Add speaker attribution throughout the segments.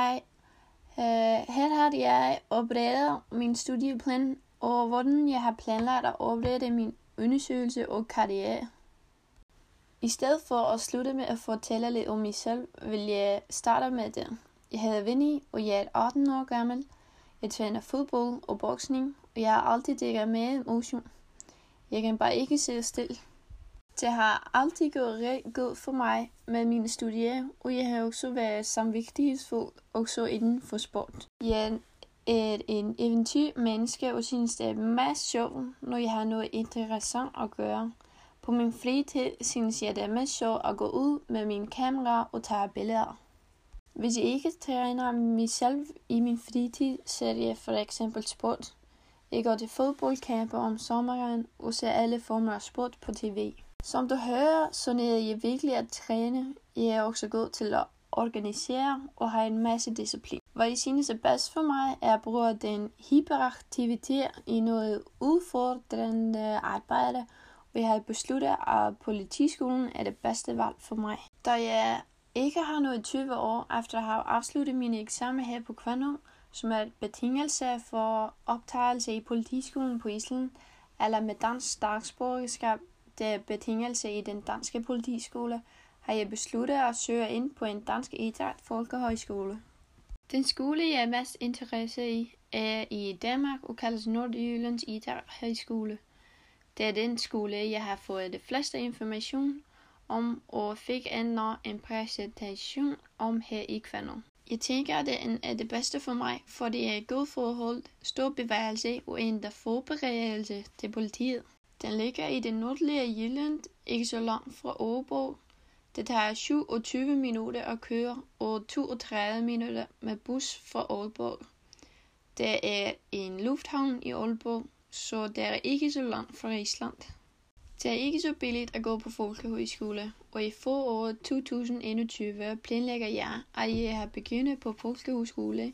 Speaker 1: jeg, øh, her har jeg oprettet min studieplan og hvordan jeg har planlagt at oprette min undersøgelse og karriere. I stedet for at slutte med at fortælle lidt om mig selv, vil jeg starte med det. Jeg hedder Vinnie, og jeg er 18 år gammel. Jeg træner fodbold og boksning, og jeg har altid dækket med motion. Jeg kan bare ikke sidde stille. Det har altid gået rigtig godt for mig med mine studier, og jeg har også været samvittighedsfuld også inden for sport. Jeg er en eventyr menneske og synes det er meget sjovt, når jeg har noget interessant at gøre. På min fritid synes jeg det er meget sjovt at gå ud med min kamera og tage billeder. Hvis jeg ikke træner mig selv i min fritid, ser jeg for eksempel sport. Jeg går til fodboldkampe om sommeren og ser alle former af sport på tv. Som du hører, så er jeg virkelig at træne. Jeg er også god til at organisere og har en masse disciplin. Hvad jeg synes er bedst for mig, er at bruge den hyperaktivitet i noget udfordrende arbejde, og jeg har besluttet, at politiskolen er det bedste valg for mig. Da jeg ikke har noget 20 år efter at have afsluttet mine eksamen her på Kvandum, som er betingelse for optagelse i politiskolen på Island, eller med dansk statsborgerskab, det betingelse i den danske politiskole, har jeg besluttet at søge ind på en dansk idræt folkehøjskole. Den skole, jeg er mest interesseret i, er i Danmark og kaldes Nordjyllands Idrætshøjskole. Det er den skole, jeg har fået det fleste information om og fik endnu en præsentation om her i Kvanum. Jeg tænker, at det er det bedste for mig, for det er god forhold, stor bevægelse og endda forberedelse til politiet. Den ligger i det nordlige Jylland, ikke så langt fra Åbo. Det tager 27 minutter at køre og 32 minutter med bus fra Aalborg. Der er en lufthavn i Aalborg, så det er ikke så langt fra Island. Det er ikke så billigt at gå på folkehøjskole, og i foråret 2021 planlægger jeg, at jeg har begyndt på folkehøjskole,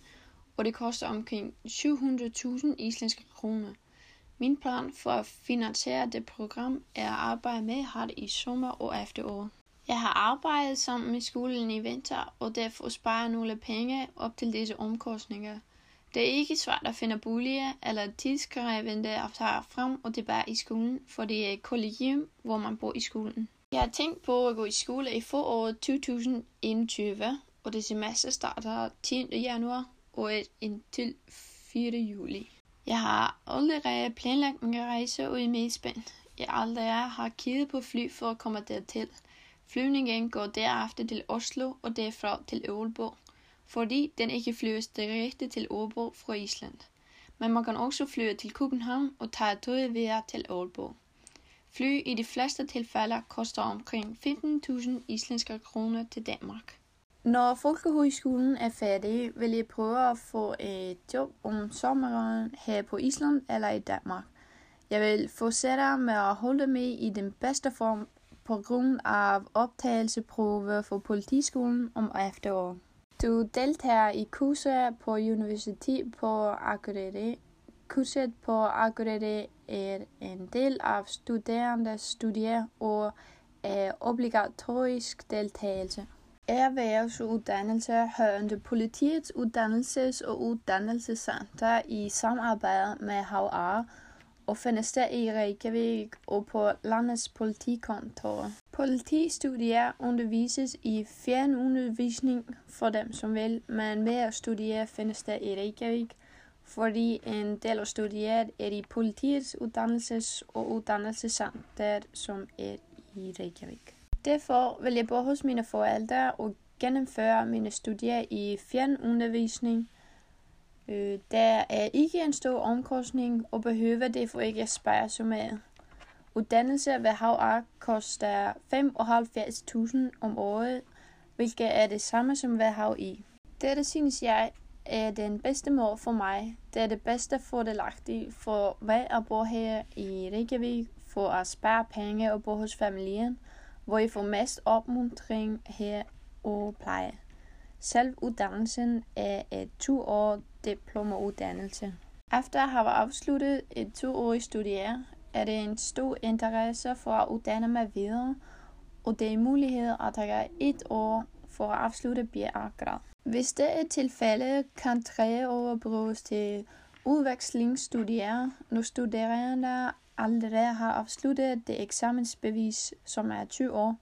Speaker 1: og det koster omkring 700.000 islandske kroner. Min plan for at finansiere det program er at arbejde med hardt i sommer og efterår. Jeg har arbejdet sammen med skolen i vinter, og derfor sparer nogle penge op til disse omkostninger. Det er ikke svært at finde boliger eller tidskrævende at tage frem og tilbage i skolen, for det er et kollegium, hvor man bor i skolen. Jeg har tænkt på at gå i skole i foråret 2021, og det semester starter 10. januar og indtil 4. juli. Jeg har allerede planlagt min rejse ud i med. Jeg allerede har kigget på fly for at komme dertil. Flyvningen går derefter til Oslo og derfra til Aalborg, fordi den ikke flyves direkte til Aalborg fra Island. Men man kan også flyve til København og tage toget videre til Aalborg. Fly i de fleste tilfælde koster omkring 15.000 islandske kroner til Danmark. Når folkehøjskolen er færdig, vil jeg prøve at få et job om sommeren her på Island eller i Danmark. Jeg vil fortsætte med at holde med i den bedste form på grund af optagelseprøve for politiskolen om efteråret. Du deltager i kurser på Universitet på Akureyri. Kurset på Akureyri er en del af studerendes studier og er obligatorisk deltagelse. Erhvervsuddannelse hørende Politiets Uddannelses- og Uddannelsescenter i samarbejde med HR og findes der i Reykjavik og på landets politikontor. Politistudier undervises i fjernundervisning for dem, som vil, men mere studier findes der i Reykjavik, fordi en del af studiet er i Politiets Uddannelses- og Uddannelsescenter, som er i Reykjavik. Derfor vil jeg bo hos mine forældre og gennemføre mine studier i fjernundervisning. Øh, der er ikke en stor omkostning og behøver derfor ikke at spare så meget. Uddannelse ved HR koster 75.000 om året, hvilket er det samme som ved HI. Dette synes jeg er den bedste måde for mig. Det er det bedste fordelagtige for mig at bo her i Reykjavik for at spare penge og bo hos familien – hvor I får mest opmuntring her og pleje. Selv uddannelsen er et to år diplomuddannelse. Efter at have afsluttet et toårigt studie, er det en stor interesse for at uddanne mig videre, og det er mulighed at tage et år for at afslutte bjerggrad. Hvis det er tilfælde, kan tre år bruges til udvekslingsstudier, når studerende allerede har afsluttet det eksamensbevis, som er 20 år,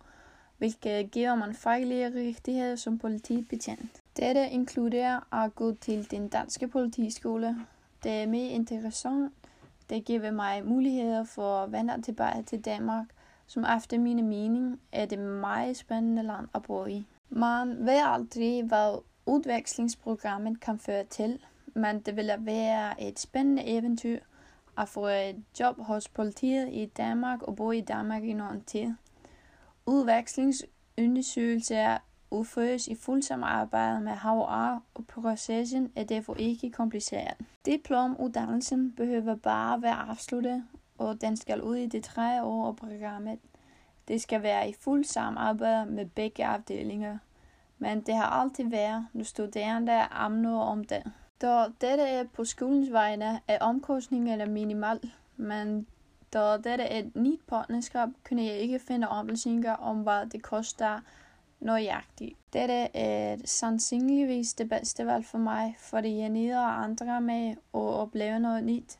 Speaker 1: hvilket giver man faglige rigtigheder som politibetjent. Dette inkluderer at gå til den danske politiskole. Det er mere interessant. Det giver mig muligheder for at vende tilbage til Danmark, som efter mine mening er det meget spændende land at bo i. Man ved aldrig, hvad udvekslingsprogrammet kan føre til, men det vil være et spændende eventyr at få et job hos politiet i Danmark og bo i Danmark i nogen tid. Udvekslingsundersøgelser udføres i fuld samarbejde med HR, og processen er derfor ikke kompliceret. Diplomuddannelsen behøver bare være afsluttet, og den skal ud i det tre år af programmet. Det skal være i fuld samarbejde med begge afdelinger, men det har altid været, når studerende amner om det. Da dette er på skolens vegne, er omkostningerne minimal, men da dette er et nyt partnerskab, kunne jeg ikke finde oplysninger om, hvad det koster nøjagtigt. Dette er sandsynligvis det bedste valg for mig, fordi jeg nyder andre med at opleve noget nyt.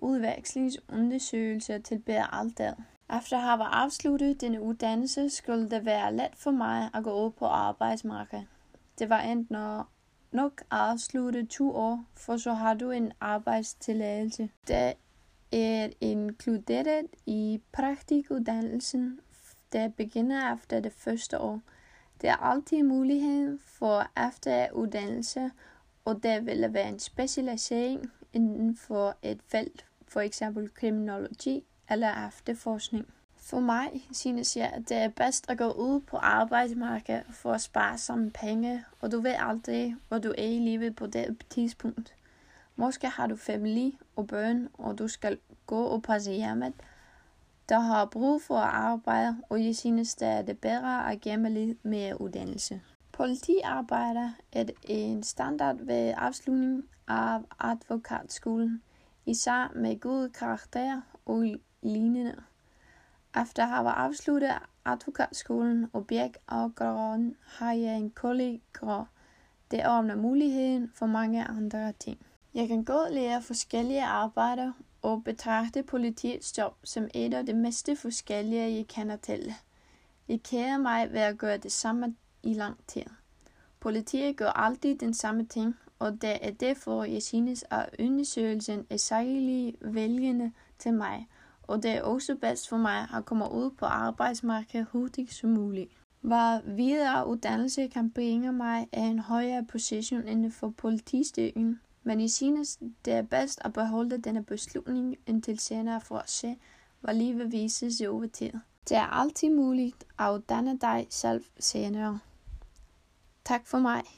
Speaker 1: Udvekslingsundersøgelser tilbyder alt det. Efter at have afsluttet denne uddannelse, skulle det være let for mig at gå ud på arbejdsmarkedet. Det var enten at nok afslutte to år, for så har du en arbejdstilladelse. Det er inkluderet i praktikuddannelsen, der begynder efter det første år. Der er altid mulighed for efteruddannelse, og der vil være en specialisering inden for et felt, for eksempel kriminologi eller efterforskning. For mig synes jeg, at det er bedst at gå ud på arbejdsmarkedet for at spare sammen penge, og du ved aldrig, hvor du er i livet på det tidspunkt. Måske har du familie og børn, og du skal gå og passe hjemmet, der har brug for at arbejde, og jeg synes, det er det bedre at gemme lidt mere uddannelse. Politiarbejder er en standard ved afslutning af advokatskolen, især med gode karakterer og lignende. Efter at have afsluttet advokatskolen og Birkafgården har jeg en kollega, der åbner muligheden for mange andre ting. Jeg kan godt lære forskellige arbejder og betragte politiets job som et af de mest forskellige, jeg kender til. Jeg kærer mig ved at gøre det samme i lang tid. Politiet gør altid den samme ting, og det er derfor, jeg synes, at undersøgelsen er særlig vælgende til mig, og det er også bedst for mig at komme ud på arbejdsmarkedet hurtigt som muligt. Hvad videre uddannelse kan bringe mig af en højere position inden for politistyrken, men i synes, det er bedst at beholde denne beslutning indtil senere for at se, hvad livet viser sig over tid. Det er altid muligt at uddanne dig selv senere. Tak for mig.